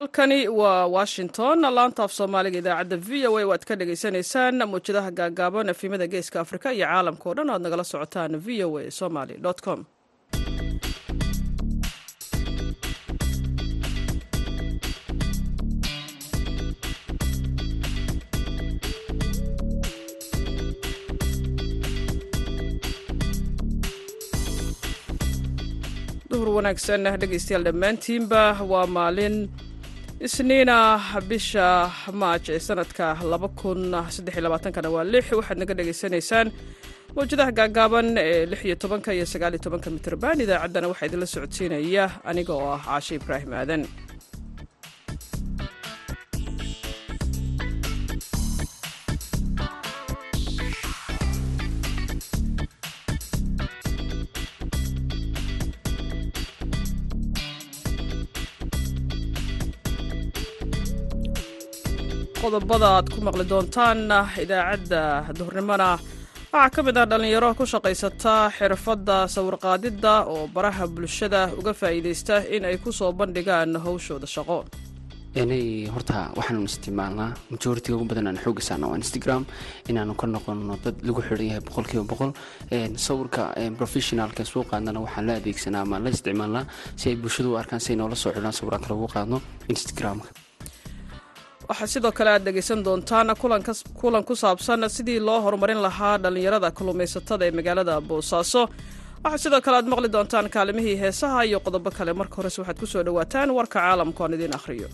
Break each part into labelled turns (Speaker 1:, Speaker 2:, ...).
Speaker 1: halkani waa washington laanta af soomaaliga idaacadda v o a waad ka dhagaysanaysaan muwjadaha gaagaaban efimada geeska afrika iyo caalamka o dhan o aad nagala socotaan v o a somaly com wanaagsan dhegaystayaal dhammaantiinba waa maalin isniina bisha maaj ee sanadka kana waa lix. Waxaad naga dhegaysanaysaan mawjadaha gaagaaban ee lix iyo tobanka iyo sagaal iyo tobanka mitrban idaacaddana waxaa idinla socodsiinaya aniga oo ah caashe ibraahim aadan qodobada aad ku maqli doontaan idaacadda duhurnimona waxaa ka mid ah dhallinyaro ku shaqaysata xirfadda sawirqaadidda oo baraha bulshada uga faa'iidaysta in ay ku soo bandhigaan howshooda shaqo.
Speaker 2: Inay horta waxaanu isticmaalnaa majoritiga ugu badan aan xooga saarna waa instagram inaanu ka noqono dad lagu xiran yahay boqol kiiba boqol. Sawirka professionalka soo qaadnana waxaan la adeegsanaa ama la isticmaalnaa si ay bulshadu u arkaan si ay noola soo xidhaan sawiraan kale qaadno instagramka
Speaker 1: waxaa sidoo kale aad dhegaysan doontaan kulan ku saabsan sidii loo horumarin lahaa dhallinyarada kalluumaysatada ee magaalada boosaaso waxaa sidoo kale aad maqli doontaan kaalimihii heesaha iyo qodobo kale. Marka horese waxaad ku soo dhowaataan warka caalamka oon idiin akhriyo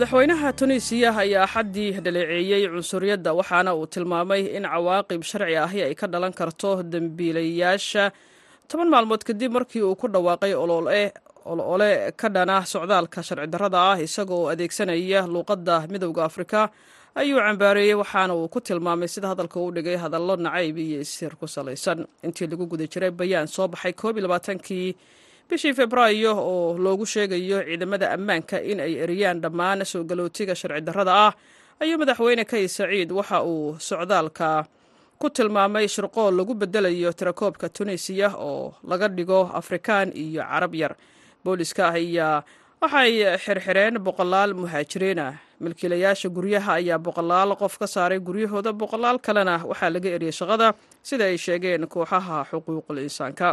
Speaker 1: madaxweynaha tunisiya ayaa axaddii dhaleeceeyey cunsuriyadda waxaana uu tilmaamay in cawaaqib sharci ahi ay ka dhalan karto dembiilayaasha. Toban maalmood kadib markii uu ku dhawaaqay olole ka dhana socdaalka sharci darrada ah isagoo adeegsanaya luuqadda midowda afrika ayuu cambaareeyey waxaana uu ku tilmaamay sida hadalka u dhigay hadallo nacayb iyo isir ku salaysan intii lagu guda jiray bayaan soo baxay koob iyo labaatankii bishii februaayo oo loogu sheegayo ciidamada ammaanka in ay eriyaan dhammaan soo galootiga sharci darrada ah ayuu madaxweyne kay saciid waxa uu socdaalka ku tilmaamay shirqool lagu bedelayo tirakoobka tunisiya oo laga dhigo afrikaan iyo carab yar. Booliska ayaa waxay xirxireen boqolaal muhaajiriin ah. Milkiilayaasha guryaha ayaa boqolaal qof ka saaray guryahooda boqolaal kalena waxaa laga eriyey shaqada sida ay sheegeen kooxaha xuquuqul insaanka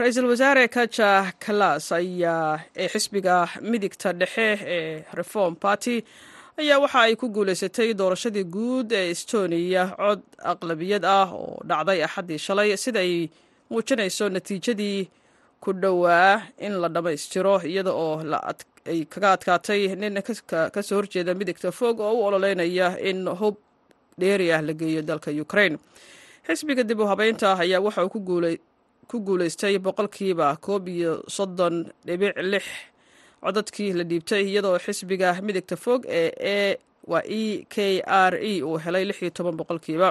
Speaker 1: ra'iisul wasaare kaja kalas ayaa ee xisbiga midigta dhexe ee reform party ayaa waxa ay ku guulaysatay doorashadii guud ee estoniya cod aqlabiyad ah oo dhacday axaddii shalay sida ay muujinayso natiijadii ku dhowaa in la dhammaystiro iyada oo ay kaga adkaatay nin ka soo horjeeda midigta fog oo u ololeynaya in hub dheeri ah la geeyo dalka ukraine. Xisbiga dib u habeynta ayaa waxa uu ku guulay ku guulaystay boqolkiiba koob iyo soddon dhibic lix codadkii la dhiibtay iyadoo xisbiga midigta fog ee waa e k r e uu helay lix iyo toban boqolkiiba.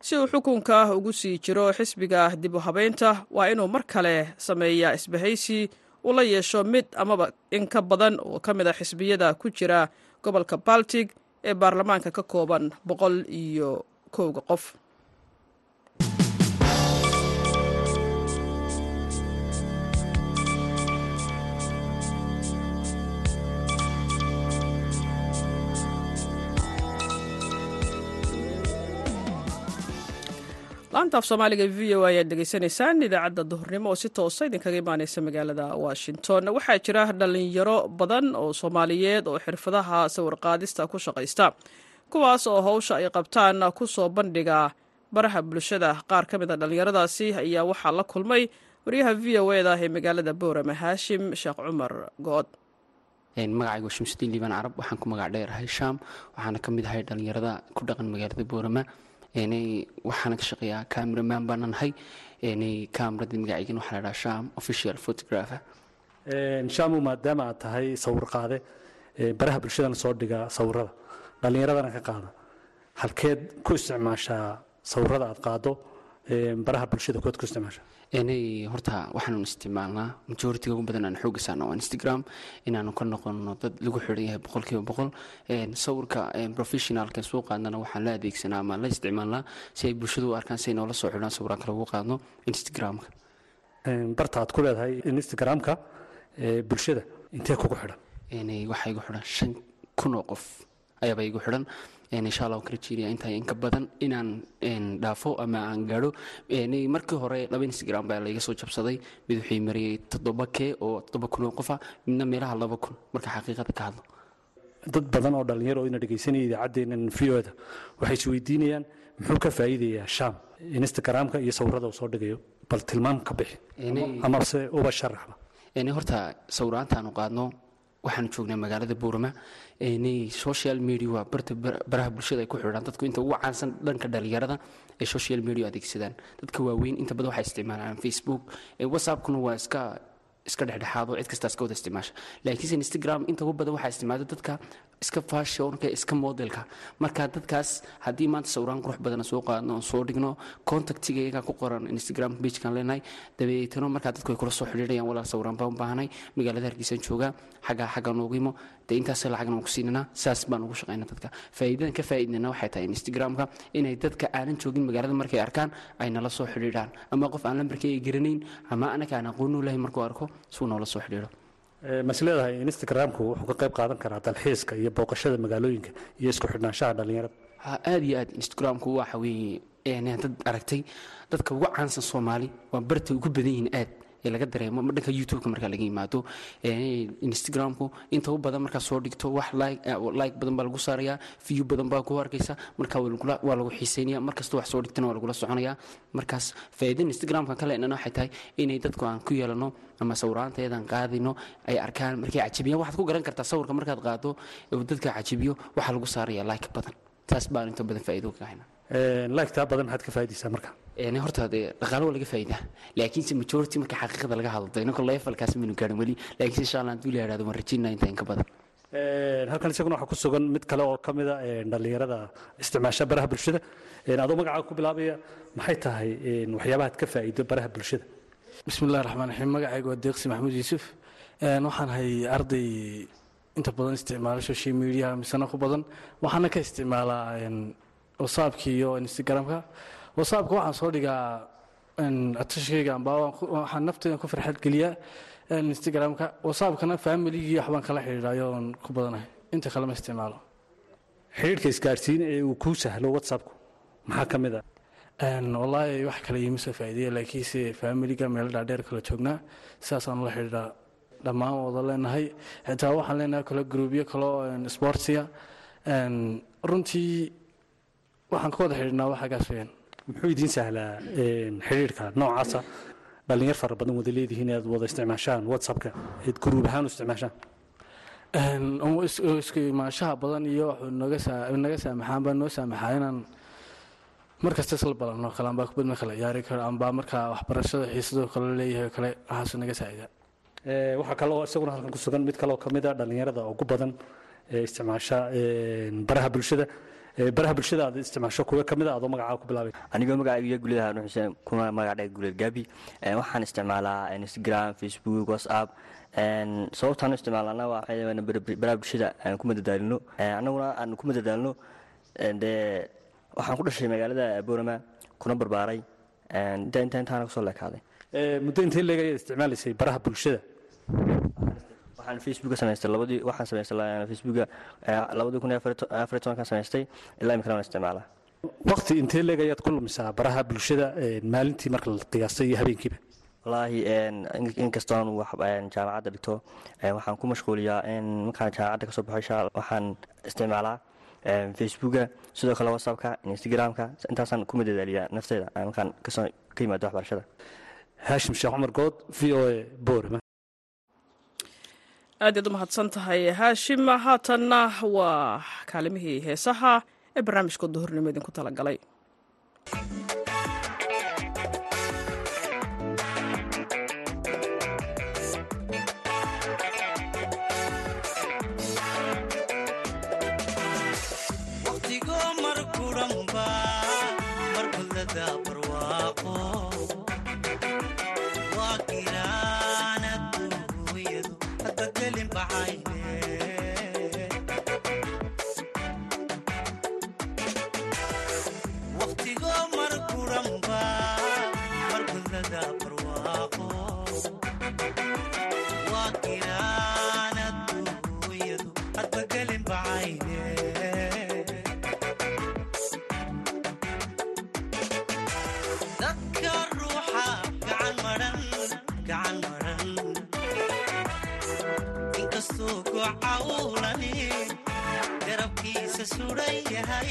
Speaker 1: Si uu xukunka ugu sii jiro xisbiga dib u habeynta waa inuu mar kale sameeyaa isbahaysi uu la yeesho mid amaba in ka badan oo ka mid a xisbiyada ku jira gobolka baltic ee baarlamaanka ka kooban boqol iyo kowga qof laanta af soomaaliga v o ayaad dhegaysanaysaan idaacadda duhurnimo oo si toosa idinkaga imaaneysa magaalada washington. Waxaa jira dhalinyaro badan oo soomaaliyeed oo xirfadaha sawirqaadista ku shaqaysta kuwaas oo howsha ay qabtaan ku soo bandhiga baraha bulshada. Qaar ka mid a dhallinyaradaasi ayaa waxaa la kulmay waryaha v o eda ee magaalada boorama haashim sheekh cumar good.
Speaker 2: Magacaygu shamsudiin liibaan carab waxaan ku magac dheerahay shaam waxaana ka mid ahay dhalinyarada ku dhaqan magaalada boorama waxaana ka shaqeeyaa cameraman baana nahay camerada magacaygan waxaa la dhaha sham official photographer.
Speaker 3: Shaamu maadaama aad tahay sawir qaade baraha bulshadana soo dhiga sawirada. Dhallinyaradana ka qaada. Halkeed ku isticmaashaa sawirada aad qaado baraha bulshada kood ku isticmaashaa
Speaker 2: inay horta waxaanu isticmaalnaa majoritiga ugu badan aan xooga saarno waa instagram. Inaanu ka noqono dad lagu xiran yahay boqol Een, sawirka professionalka soo qaadnana waxaan la adeegsanaa ama la isticmaalnaa si ay bulshadu u arkaan si ay noola soo xidhaan sawiraan kale ugu qaadno instagramka.
Speaker 3: Barta aad ku leedahay instagramka bulshada intee kugu xidhan?
Speaker 2: Waxaa igu xidhan shan kun oo qof ayaaba igu xidhan insha allah waan kala jeeriya intaa inka badan inaan dhaafo ama aan gaadho. Markii hore laba instagram baa laiga soo jabsaday. Mid wuxuu mariyey toddoba kee oo toddoba kun oo qofa midna meelaha laba kun. Marka xaqiiqada ka hadlo.
Speaker 3: Dad badan oo dhallinyaro ina dhegaysanaya idaacaddeennan v-oda waxay isweydiinayaan muxuu ka faa'iidayaa sham? Instagramka iyo sawirada uu soo dhigayo bal tilmaam ka bixi. Amase uba sharaxba
Speaker 2: horta sawiraantaanu qaadno waxaanu joognaa magaalada buurama. Social media waa barta bar- baraha bulshada ay ku xidhaan. Dadku inta ugu caansan dhanka dhalinyarada ay social media adeegsadaan. Dadka waaweyn inta badan waxay isticmaalaan facebook. Whatsappkuna waa iska iska dhexdhexaado. Cid kastaa iska wada isticmaasha. Laakiinse instagram inta ugu badan waxaa isticmaala dadka iska fashionka iska modelka. Marka dadkaas haddii maanta sawiraan qurux badana soo qaadno soo dhigno contactigayaga ku qoran instagram pagekan leenahay dabeetano markaa dadku ay kula soo xidhiirayaan walaal sawiraan baan u magaalada hargeysaan joogaa xaggaa xaggaa noogu imo. Dee intaas lacagna waan ku siinanaa saas baan ugu shaqaynaa dadka. Faa'iidadan ka faa'iidnana waxay tahay instagramka inay dadka aanan joogin magaalada markay arkaan ay nala soo xidhiidhaan. Ama qof aan lambarkeyga garanayn ama anaka aan aqoon u lahay markuu arko suu noola soo xidhiidho
Speaker 3: mas leedahay instagramku wuxuu ka qayb qaadan karaa dalxiiska iyo booqashada magaalooyinka iyo isku xidhnaanshaha dhallinyarada?
Speaker 2: Ha aad iyo aad instagramku waxa weeye een, dad aragtay dadka ugu caansan soomaali waa bartay ugu badan yihiin aad laga dareemo dhanka youtubeka marka laga yimaado instagramku. Inta u badan markaa soo dhigto wax like eh, like badan baa lagu saarayaa view badan baa ku arkaysa. Marka waa lagu xiiseynaya. Markasta wax soo dhigtana waa lagula soconaya. Markaas faa'iidada instagramka kale inana waxay tahay inay dadku aan ku yeelano ama sawiraanteedan qaadino ay arkaan. Markay cajabiyaan waxaad ku garan kartaa sawirka markaad qaado dadka cajabiyo waxaa lagu saaraya like badan. Taas baan inta badan faa'iido ka haynaa
Speaker 3: liketaa badan maxaad ka faa'iidaysaa marka
Speaker 2: horta dee dhaqaalo waa laga faa'iidaa. Laakiinse majority marka xaqiiqada laga hadlo inako levelkaas manu gaarin weli. Laakiinse insha allah hadduu la yidhahdo waan rajaynaa inta in ka badan.
Speaker 3: Een, halkan isaguna waxaa ku sugan mid kale oo ka mida een, dhallinyarada isticmaasha baraha bulshada. Een, adoo magacaaga ku bilaabaya maxay tahay een, waxyaabahaad ka faa'iido baraha bulshada?
Speaker 4: Bismillahi raxmaan raxiim magacaygu waa deeqsi maxamuud yuusuf. Een, waxaan hay arday inta badan isticmaala social media misana ku badan. Waxaana ka isticmaalaa een, whatsappka iyo instagramka whatsappka waxaan soo dhigaa atashkayga amba waan ku- waxaan nafteyda ku farxad geliyaa een, instagramka. Whatsappkana familigii waxbaan kala xidhiidhayo oon ku badanahay. Inta kale ma isticmaalo.
Speaker 3: Xidhiidhka isgaarsiin ee uu kuu sahlo whatsappku maxaa ka mid ah
Speaker 4: wallaahi wax kale iima soo faa'iideya laakiinse familiga meelo dhaadheer kala joognaa sidaasaan la xidhiidhaa dhammaan wada leenahay. Xitaa waxaan leenahay kale gruubyo kale oo een, sportsiya Een, runtii waxaan ka wada xidhiidhnaa wax agaas weeyaan
Speaker 3: muxuu idiin sahlaa een, xidhiidhka noocaasa? Dhallinyar fara badan wada leedihiin inaad wada isticmaashaan whatsappka eed guruub ahaan u isticmaashaan?
Speaker 4: Isku imaanshaha badan iyo naga saa- naga saamaxaan baa noo saamaxaa inaan mar kasta isla balanno kale ambaa kubadma kala ciyaari karo ambaa markaa waxbarashada xiisadoo kale leeyahay oo kale waxaasuu naga saacidaa
Speaker 3: Ee, waxaa kaloo isaguna halkan ku sugan mid kaleoo ka mid a dhallinyarada ugu badan ee isticmaasha baraha bulshada baraha bulshada aad isticmaasho kuwa ka mid a adoo magacaaga ku bilaabay
Speaker 5: anigoo magacayga guulada haarun xuseen kuna magacdhaga guulad gaabi waxaan isticmaalaa instagram facebook whatsapp. Sababtaan u isticmaalana waa baraha bulshada aan ku madadaalino annaguna aan ku madadaalino dee waxaan ku dhashay magaalada boorama kuna barbaaray. Een, inta inta intaana ku soo leekaaday.
Speaker 3: Ee, muddo intee leeg isticmaalaysay baraha bulshada
Speaker 5: waxaan facebooka samaystay labadii waxaan samaystay facebooka labadii kun afar iyo to- afar iyo tobankaan samaystay ilaa imikana waan isticmaalaa.
Speaker 3: Waqti intee leeg ayaad ku lumisaa baraha bulshada maalintii marka la qiyaastay iyo habeenkiiba?
Speaker 5: Wallaahi inkastoon jaamacadda dhigto waxaan ku mashquuliyaa in markaan jaamacadda ka soo baxo insha Allah, waxaan isticmaalaa facebooka sidoo kale whatsappka instagramka intaasaan ku madadaaliyaa nafteyda markaan ka soo ka yimaado waxbarashada.
Speaker 3: Haashim sheekh cumar good v o a boorama
Speaker 1: aad yaad u mahadsan tahay haashim haatanna waa kaalimihii heesaha ee barnaamijka duhurnimo idinku talagalay.
Speaker 6: Thank
Speaker 7: inkastuu gocawlani garabkiisa suran yahay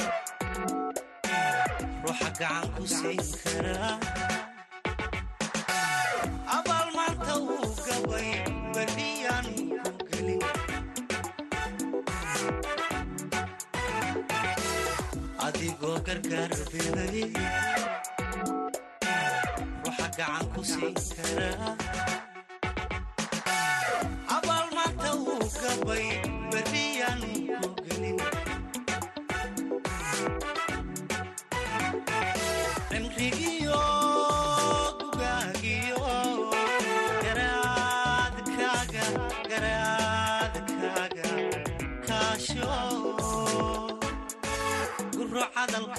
Speaker 7: ruuxa gacan ku siin karaa. Abaal maanta wuu gabay berriyaan ku gelin. Adigoo gargaar biday ruuxa gacan ku siin karaa. Abaal maanta wuu gabay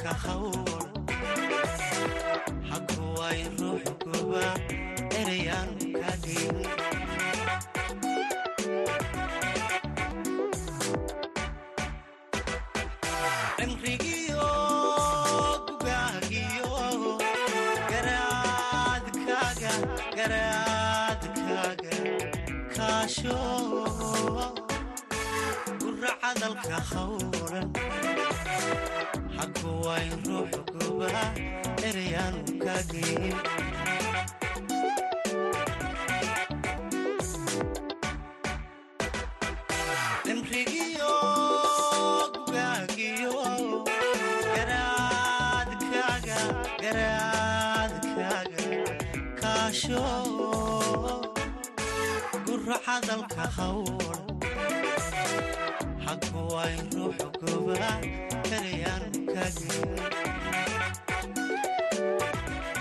Speaker 7: kahawon. Kaasho guro cadalka hawl hakuway ruux kaagin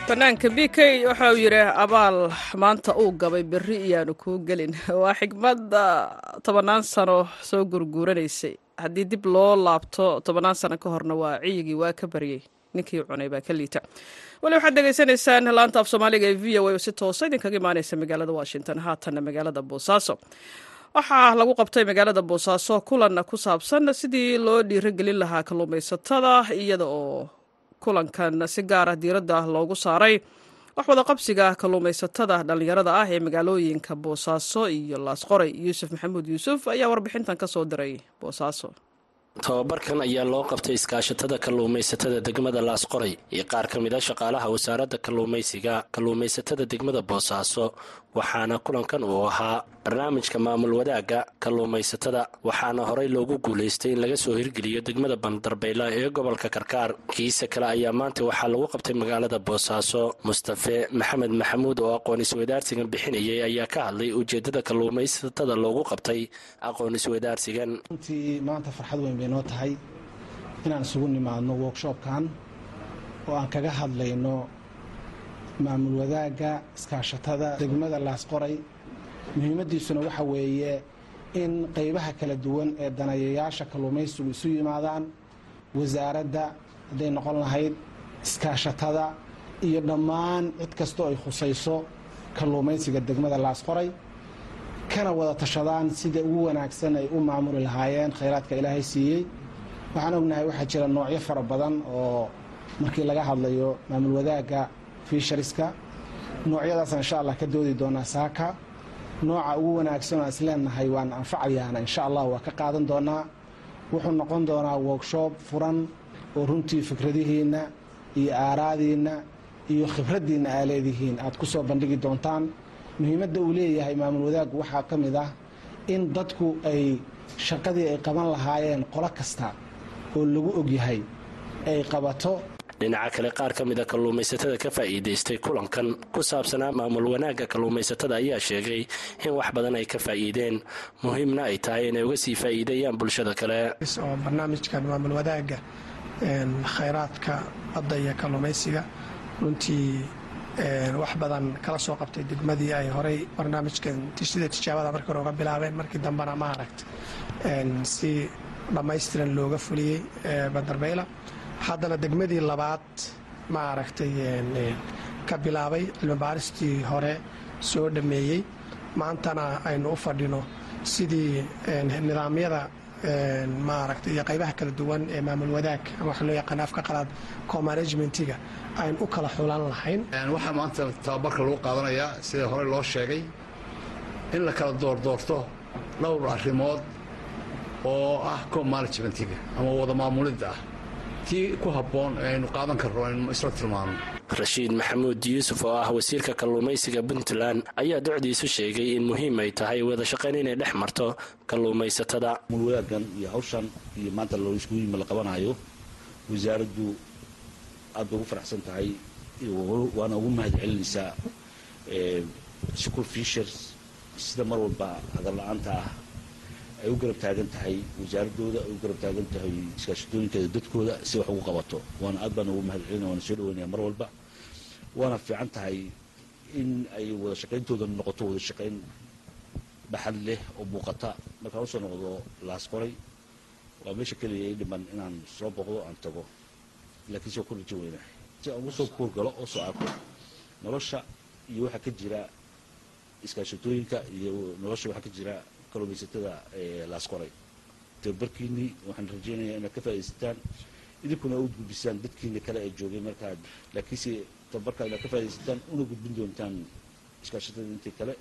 Speaker 1: fanaanka b k waxa uu yidhi abaal maanta uu gabay berri iyaanu kuu gelin. Waa xigmadda tobannaan sano soo gurguuranaysay. Haddii dib loo laabto tobannaan sano ka horna waa ciyigii waa ka baryey ninkii cunay baa ka liita. Wali waxaad degeysanaysaan laanta af soomaaliga ee v o a oo si toosa idinkaga imaaneysa magaalada washington. Haatanna magaalada boosaaso. Waxaa lagu qabtay magaalada boosaaso kulan ku saabsan sidii loo dhiirogelin lahaa kalluumaysatada iyada oo kulankan si gaara diiradda loogu saaray wax wada kalluumaysatada dhallinyarada ah ee magaalooyinka boosaaso iyo laasqoray yuusuf maxamuud yuusuf ayaa warbixintan ka soo diray boosaaso
Speaker 8: tababarkan ayaa loo qabtay iskaashatada kalluumaysatada degmada laasqoray iyo qaar ka mid a shaqaalaha wasaaradda kalluumaysiga kalluumaysatada degmada boosaaso waxaana kulankan uu ahaa barnaamijka maamul wadaagga kalluumaysatada waxaana horey loogu guulaystay in laga soo hirgeliyo degmada bandarbeyla ee gobolka karkaar. Kiisa kale ayaa maanta waxaa lagu qabtay magaalada boosaaso mustafe maxamed maxamuud oo aqoon isweydaarsigan bixinayay ayaa ka hadlay ujeeddada kalluumaysatada loogu qabtay aqoon isweydaarsigan
Speaker 9: runtii maanta farxad weyn bay noo tahay inaan isugu nimaadno workshopkan oo aan kaga hadlayno maamul wadaagga iskaashatada degmada laasqoray muhiimaddiisuna waxa weeye in qaybaha kala duwan ee danayayaasha kalluumaysigu isu yimaadaan wasaaradda hadday noqon lahayd iskaashatada iyo dhammaan cid kastoo ay khusayso kalluumaysiga degmada laasqoray kana wada tashadaan sida ugu wanaagsan ay u maamuli lahaayeen khayraadka ilaahay siiyey. Waxaan ognahay waxaa jira noocyo fara badan oo markii laga hadlayo maamul wadaagga fiishariska noocyadaasaan insha allah ka doodi doonaa saaka. Nooca ugu wanaagsan oo aan isleenahay waan anfacayaana insha allah waa ka qaadan doonaa. Wuxuu noqon doonaa workshop furan oo runtii fikradihiinna iyo aaraadiinna iyo khibraddiinna aa leedihiin aad ku soo bandhigi doontaan. Muhiimadda uu leeyahay maamul wadaaggu waxaa ka mid ah in dadku ay shaqadii ay qaban lahaayeen qolo kasta oo lagu ogyahay ay qabato
Speaker 8: dhinaca kale qaar ka mida kalluumaysatada ka faa'iidaystay kulankan ku saabsanaa maamul wanaagga kalluumaysatada ayaa sheegay in wax badan ay ka faa'iideen. Muhiimna ay tahay inay uga sii faa'iideeyaan bulshada kale.
Speaker 10: Oo barnaamijkan maamul wadaagga khayraadka badda iyo kalluumaysiga runtii wax badan kala soo qabtay degmadii ay horey barnaamijkan sida tijaabada markii hore uga bilaabeen markii dambena ma aragta si dhammaystiran looga fuliyey bandarbeyla haddana degmadii labaad ma ka bilaabay cilmi baaristii hore soo dhammeeyey. Maantana aynu u fadhino sidii nidaamyada maaragtay iyo qaybaha kala duwan ee maamul wadaag ama waxa loo yaqaan afka qalaad co-managementiga aynu u kala xulan lahayn.
Speaker 11: Waxaa maanta tababarka lagu qaadanayaa sida hore loo sheegay in la kala doordoorto dhowr arrimood oo ah co-managementiga ama wada maamulidda ah tii ku habboon aynu qaadan karno aynu isla tilmaano.
Speaker 8: Rashiid maxamuud yuusuf oo ah wasiirka kalluumaysiga puntland ayaa docdiisu sheegay in muhiim ay tahay wada shaqayn inay dhex marto kalluumaysatada.
Speaker 12: Maamul wadaaggan iyo hawshan iyo maanta loo isku yimi la qabanayo wasaaraddu aad bay ugu faraxsan tahay waana ugu mahad celinaysaa school fishers sida mar walba hadal la'aanta ah ay u garab taagan tahay wasaaraddooda ay u garab taagan tahay iskaashatooyinkeeda dadkooda si wax ugu qabato. Waana aad baan ugu mahad celinaya waana soo dhaweynaya mar walba. Waana fiican tahay in ay wada shaqayntooda noqoto wada shaqayn baxad leh oo muuqata. Markaan u soo noqdo laasqoray waa meesha keliya ay dhiman inaan soo boqdo aan tago. Laakiin soo ku rajo weynahay si aan ugu soo kuurgalo oo soo arko nolosha iyo waxaa ka jira iskaashatooyinka iyo nolosha waxaa ka jira kalluumaysatada laasqoray tababarkiinii waxaan rajaynayaa inaad ka faaidaysataan idinkuna u gudbisaan dadkiina kale ee joogay markaad. Laakiinse tababarkaa inaad ka faaidaysataan una gudbin doontaan iskaashatada intii kale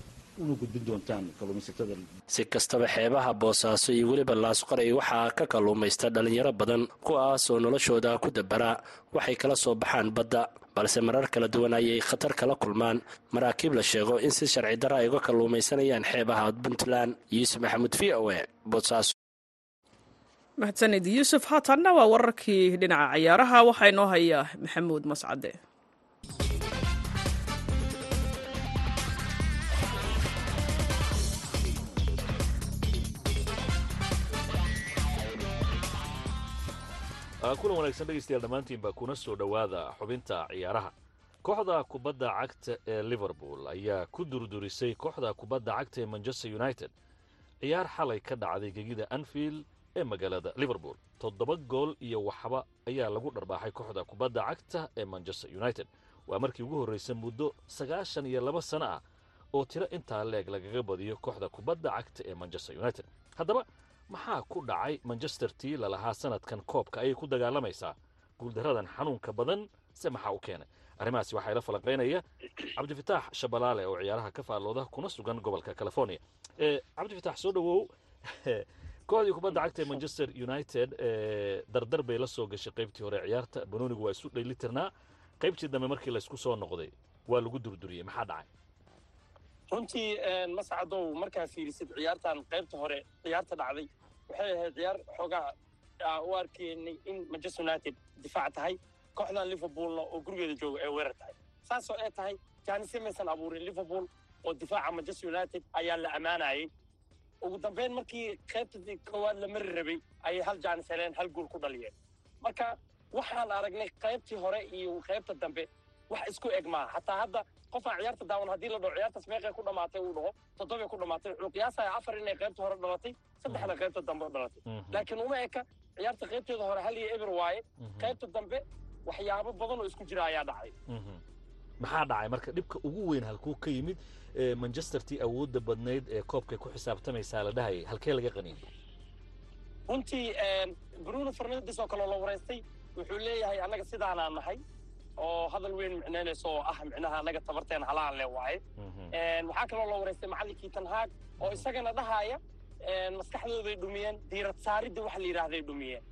Speaker 12: una gudbin doontaan kalluumaysatada.
Speaker 8: Si kastaba xeebaha boosaaso iyo weliba laasqoray waxaa ka kalluumaysta dhallinyaro badan kuwaas oo noloshooda ku dabara waxay kala soo baxaan badda balse marar kala duwan ayay khatar kala kulmaan. Maraakiib la sheego in si sharci dara ay uga kalluumaysanayaan xeebaha puntland. Yuusuf maxamuud v o e boosaaso.
Speaker 1: Mahadsanid yuusuf haatanna waa wararkii dhinaca cayaaraha waxaa inoo haya maxamuud mascade
Speaker 13: kulan wanaagsan dhegaystayaal dhammaantiinba kuna soo dhowaada xubinta ciyaaraha. Kooxda kubadda cagta ee liverpool ayaa ku durdurisay kooxda kubadda cagta ee manchester united. Ciyaar xalay ka dhacday gegida anfield ee magaalada liverpool. Toddoba gool iyo waxba ayaa lagu dharbaaxay kooxda kubadda cagta ee manchester united. Waa markii ugu horraysay muddo sagaashan iyo laba sano ah oo tiro intaa leeg lagaga badiyo kooxda kubadda cagta ee manchester united. Haddaba maxaa ku dhacay manchester tii lalahaa sanadkan koobka? Ayay ku dagaalamaysaa guuldaradan xanuunka badan se maxaa u keenay? Arrimahaasi waxaa ila falanqaynaya cabdifitaax shabalaale oo ciyaaraha ka faallooda kuna sugan gobolka california. Eh, cabdifitaax soo dhowow kooxdii kubadda cagta ee manchester united eh, dardar bay la soo gashay qaybtii hore ciyaarta. Banoonigu waa isu dhaylitirnaa qaybtii dambe markii laysku soo noqday waa lagu durduriyey. Maxaa dhacay?
Speaker 14: Runtii mascadow markaa fiirisid ciyaartan qaybta hore ciyaarta dhacday waxay ahayd ciyaar xoogaa aa u arkaynay in manchester united difaac tahay kooxdan liverpoolna oo gurigeeda jooga ay weerar tahay. Saasoo ay tahay jaanise maysan abuurin liverpool oo difaaca manchester united ayaa la ammaanayay ugu dambeyn markii qaybta koowaad la mari rabay ayay hal jaanis heleen hal gool ku dhaliyeen. Marka waxaan aragnay qaybtii hore iyo qaybta dambe wax isku eg maaha hataa hadda qofaan ciyaarta daawan haddii la dhaho ciyaartaas meeqay ku dhamaatay uu dhaho toddobay ku dhamaatay. Wuxuu qiyaasaya afar inay qaybta hore dhalatay saddexda qaybta dambe dhalatay. Laakiin uma eka ciyaarta qaybteeda hore hal iyo eber waaye qaybta dambe waxyaabo badan oo isku jira ayaa dhacay.
Speaker 13: Maxaa dhacay? Marka dhibka ugu weyn halkuu ka yimid ee manchestertii awoodda badnayd ee koobkay ku xisaabtamaysaa la dhahayay halkee laga qaniinay
Speaker 14: runtii bruno fernandes oo kaloo la waraystay wuxuu leeyahay annaga sidaanaa nahay oo hadal weyn micnaynaysa oo ah micnaha annaga tabarteen halaan le waaye waxaa kaloo la waraystay macallinkii tanhaag oo isagana dhahaya maskaxdooday dhumiyeen diirad saaridda waxa la yidhaahday dhumiyeen.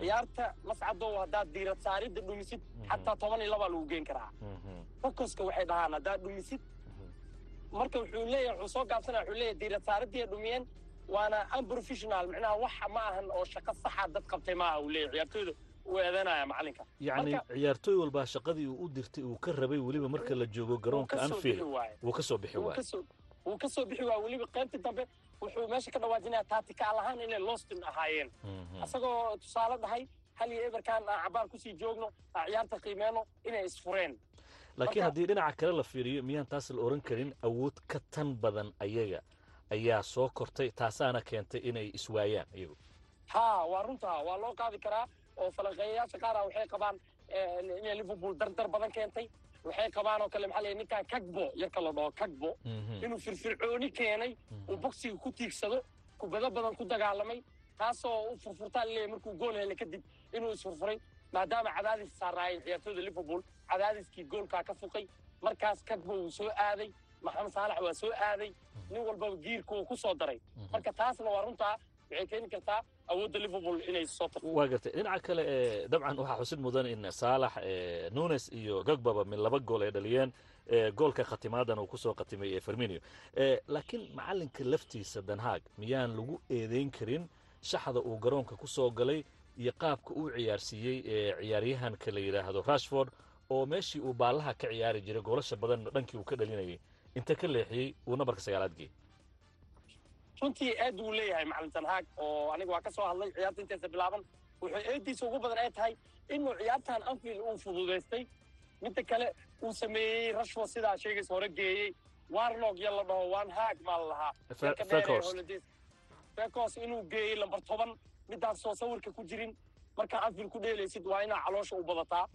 Speaker 14: Ciyaarta mascadow haddaad diirad saaridda dhumisid xataa toban iyo labaa lagu geen karaa. Focuska waxay dhahaan haddaad dhumisid marka wuxuu leeyahay wuxuu soo gaabsanaya wuxuu leeyahay diirad saaridii ay dhumiyeen waana unprofessional micnaha wax ma ahan oo shaqo saxa dad qabtay maaha uu leeyahay ciyaartooyda uu eedanaya macalinka.
Speaker 13: Yacni ciyaartooy walbaa shaqadii uu u dirtay uu ka rabay weliba marka la joogo garoonka anfield. wuu ka soo bixi waayey.
Speaker 14: wuu ka soo bixi waaya weliba. Qaybtii dambe wuxuu meesha ka dhawaajinaya taatikaal ahaan inay lostin ahaayeen. Isagoo tusaale dhahay hal iyo eberkan aan cabaar ku sii joogno ciyaarta qiimeyno inay isfureen
Speaker 13: laakiin haddii dhinaca kale la fiiriyo miyaan taas la oran karin awood ka tan badan ayaga ayaa soo kortay taasaana keentay inay iswaayaan iyagu.
Speaker 14: Ha waa runtaa waa loo qaadi karaa oo falanqeeyayaasha qaara waxay qabaan inay liverpool dardar badan keentay. Waxay qabaan oo kale maxaa la ninkan kagbo yarka la dhaho kagbo. Inuu firfircooni keenay uu boksiga ku tiigsado kubado badan ku dagaalamay taasoo u furfurtaa leeyahay markuu gool helay kadib inuu isfurfuray. Maadaama cadaadis saaraayeen ciyaartooyda liverpool cadaadiskii goolkaa ka fuqay markaas kagbo wuu soo aaday maxamed saalax waa soo aaday nin walbaba giirka uu ku soo daray. Marka taasna waa runtaa waxay keeni kartaa awoodda liverpool inay soo tarto
Speaker 13: waa gartay. Dhinaca kale ee dabcan waxaa xusid mudan in saalax nunes iyo gagbaba min laba gool ay dhaliyeen goolka khatimaadan uu ku soo khatimay ee ferminio laakiin macalinka laftiisa danhaag miyaan lagu eedeyn karin shaxda uu garoonka ku soo galay iyo qaabka uu ciyaarsiiyey ee ciyaaryahanka la yidhaahdo rashford oo meeshii uu baallaha ka ciyaari jiray goolasha badan dhankii uu ka dhalinayay inta ka leexiyey uu nambarka sagaalaad geeyey
Speaker 14: runtii aad uu leeyahay macalin tanhaag oo aniga waa ka soo hadlay ciyaarta intaysa bilaaban. Wuxuu eediisa ugu badan ay tahay inuu ciyaartan anfield uu fududaystay midda kale uu sameeyey rashford sidaa sheegaysa hore geeyey. Warnog ya la dhaho waan haag maa la lahaa fekos inuu geeyey lambar toban. Midaasoo sawirka ku jirin. Markaa anfield ku dheelaysid waa inaa caloosha u badataa.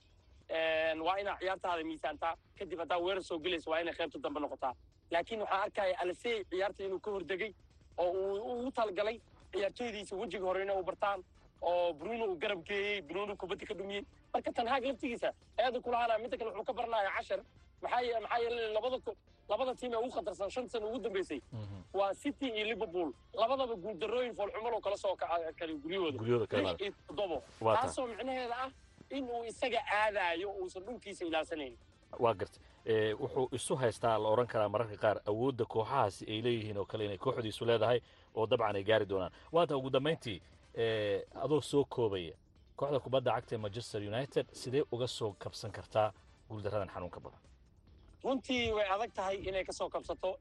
Speaker 14: Waa inaa ciyaartaada miisaantaa kadib haddaa weerar soo gelaysa waa inay qaybta dambe noqotaa. Laakiin waxaan arkaya alsey ciyaarta inuu ka hordegay oo uu ugu talgalay ciyaartooydiisa wejiga hore inay u bartaan oo bruno uu garab geeyey bruno kubaddi ka dhumiyey marka tanhaag laftigiisa aada kulahaanaya midda kale wuxuu ka baranaya cashar. Maxaa maxaa yeelay labada labada tiim ee ugu khatarsan shan sano ugu dambeysay? Waa city iyo liverpool. Labadaba guuldarooyin foolxumal oo kala soo kale guryahooda. Iyo toddobo. Taasoo micnaheeda ah in uu isaga aadaayo uusan dhulkiisa ilaalsanayn
Speaker 13: waa garta wuxuu isu haystaa la odhan karaa mararka qaar awoodda kooxahaasi ay leeyihiin oo kale inay kooxdiisu leedahay oo dabcan ay gaari doonaan. Waata ugu dambayntii adoo soo koobaya kooxda kubadda cagta ee manchester united sidee uga soo kabsan kartaa guuldaradan xanuunka badan?
Speaker 14: Runtii way adag tahay inay ka soo kabsato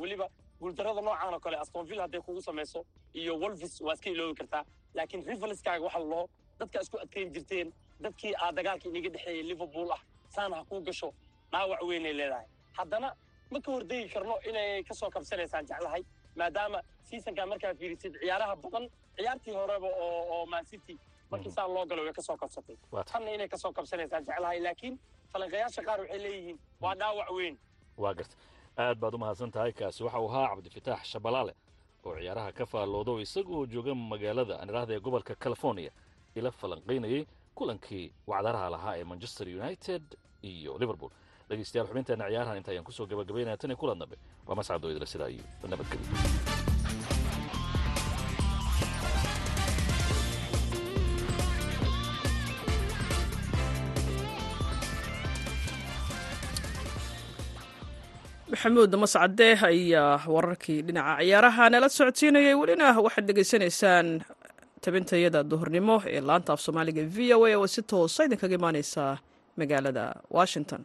Speaker 14: weliba guuldarada noocan oo kale astonville hadday kugu samayso iyo wolvis waa iska iloobi kartaa. Laakiin rivalskaaga waxa dhaho dadka isku adkayn jirteen dadkii aa dagaalka iniga dhexeeyay liverpool ah saan ha kuu gasho dhaawac weynay leedahay. Haddana ma ka hordegi karno inay ka soo kabsanaysaan jeclahay maadaama seasonkaa markaa fiirisid ciyaaraha badan ciyaartii horeba oo oo man city markii saan loo galo way ka soo kabsatay. Tanna inay ka soo kabsanaysaan jeclahay laakiin falanqayaasha qaar waxay leeyihiin waa dhaawac weyn.
Speaker 13: Waa garta. Aad baad u mahadsan tahay kaasi waxa uu ahaa cabdifitaax shabalaale oo ciyaaraha ka faalloodo isagoo jooga magaalada aan idhaahda ee gobolka california ila falanqaynayay kulankii wacdaraha lahaa ee manchester united iyo liverpool dhegeystayaal xubinteena ciyaarahan inta ayaan ku soo gabagabaynaya tan iyo kulan dambe. Waa mascad oo idila sidaa iyo nabadgelyo
Speaker 1: maxamuud mascade ayaa wararkii dhinaca ciyaaraha nala socodsiinayay. Welina waxaad dhegaysanaysaan tabintayada duhurnimo ee laanta af soomaaliga v o a oo si toosa idinkaga imaaneysa magaalada washington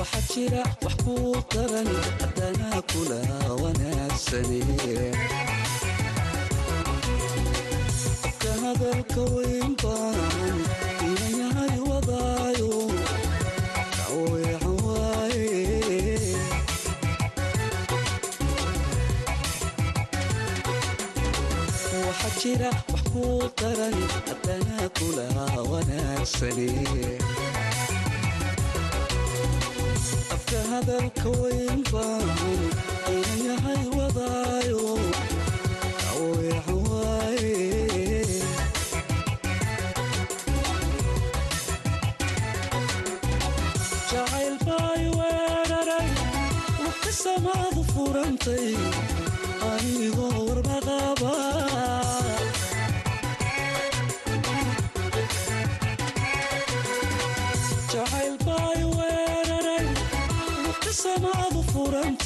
Speaker 15: waxaa jira wax kuu daran haddana kula wanaagsane jira wax kuu daran haddana kula wanaagsane hadalka weyn baan inayahay wadaayo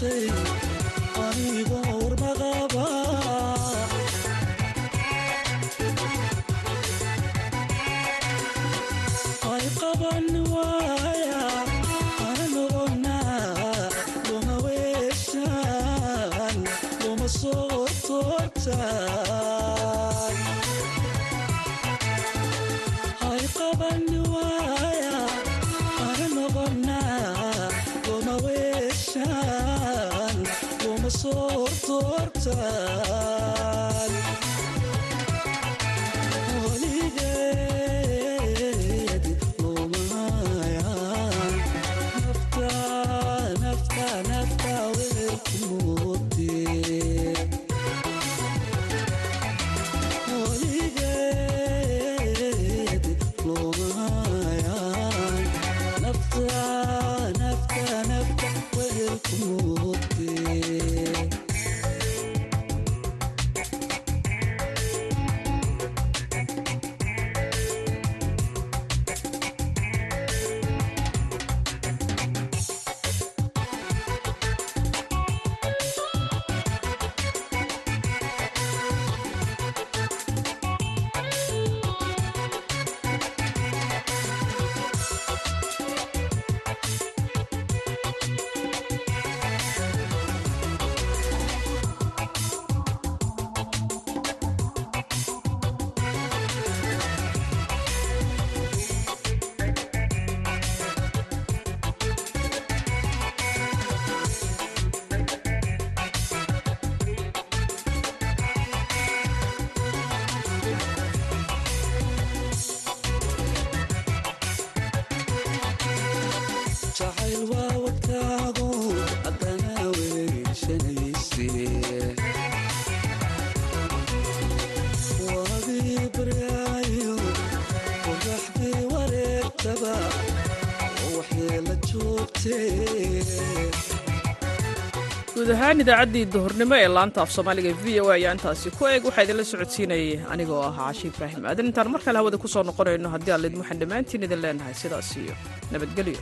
Speaker 15: furantay
Speaker 1: guud ahaan idaacaddii duhurnimo ee laanta af soomaaliga v o ayaa intaasi ku eeg waxaa idinla socodsiinayay anigoo ah caashi ibraahim aadan intaan mar kale hawada ku soo noqonayno haddii waxaan dhammaantiin idin leenahay sidaas iyo nabadgelyo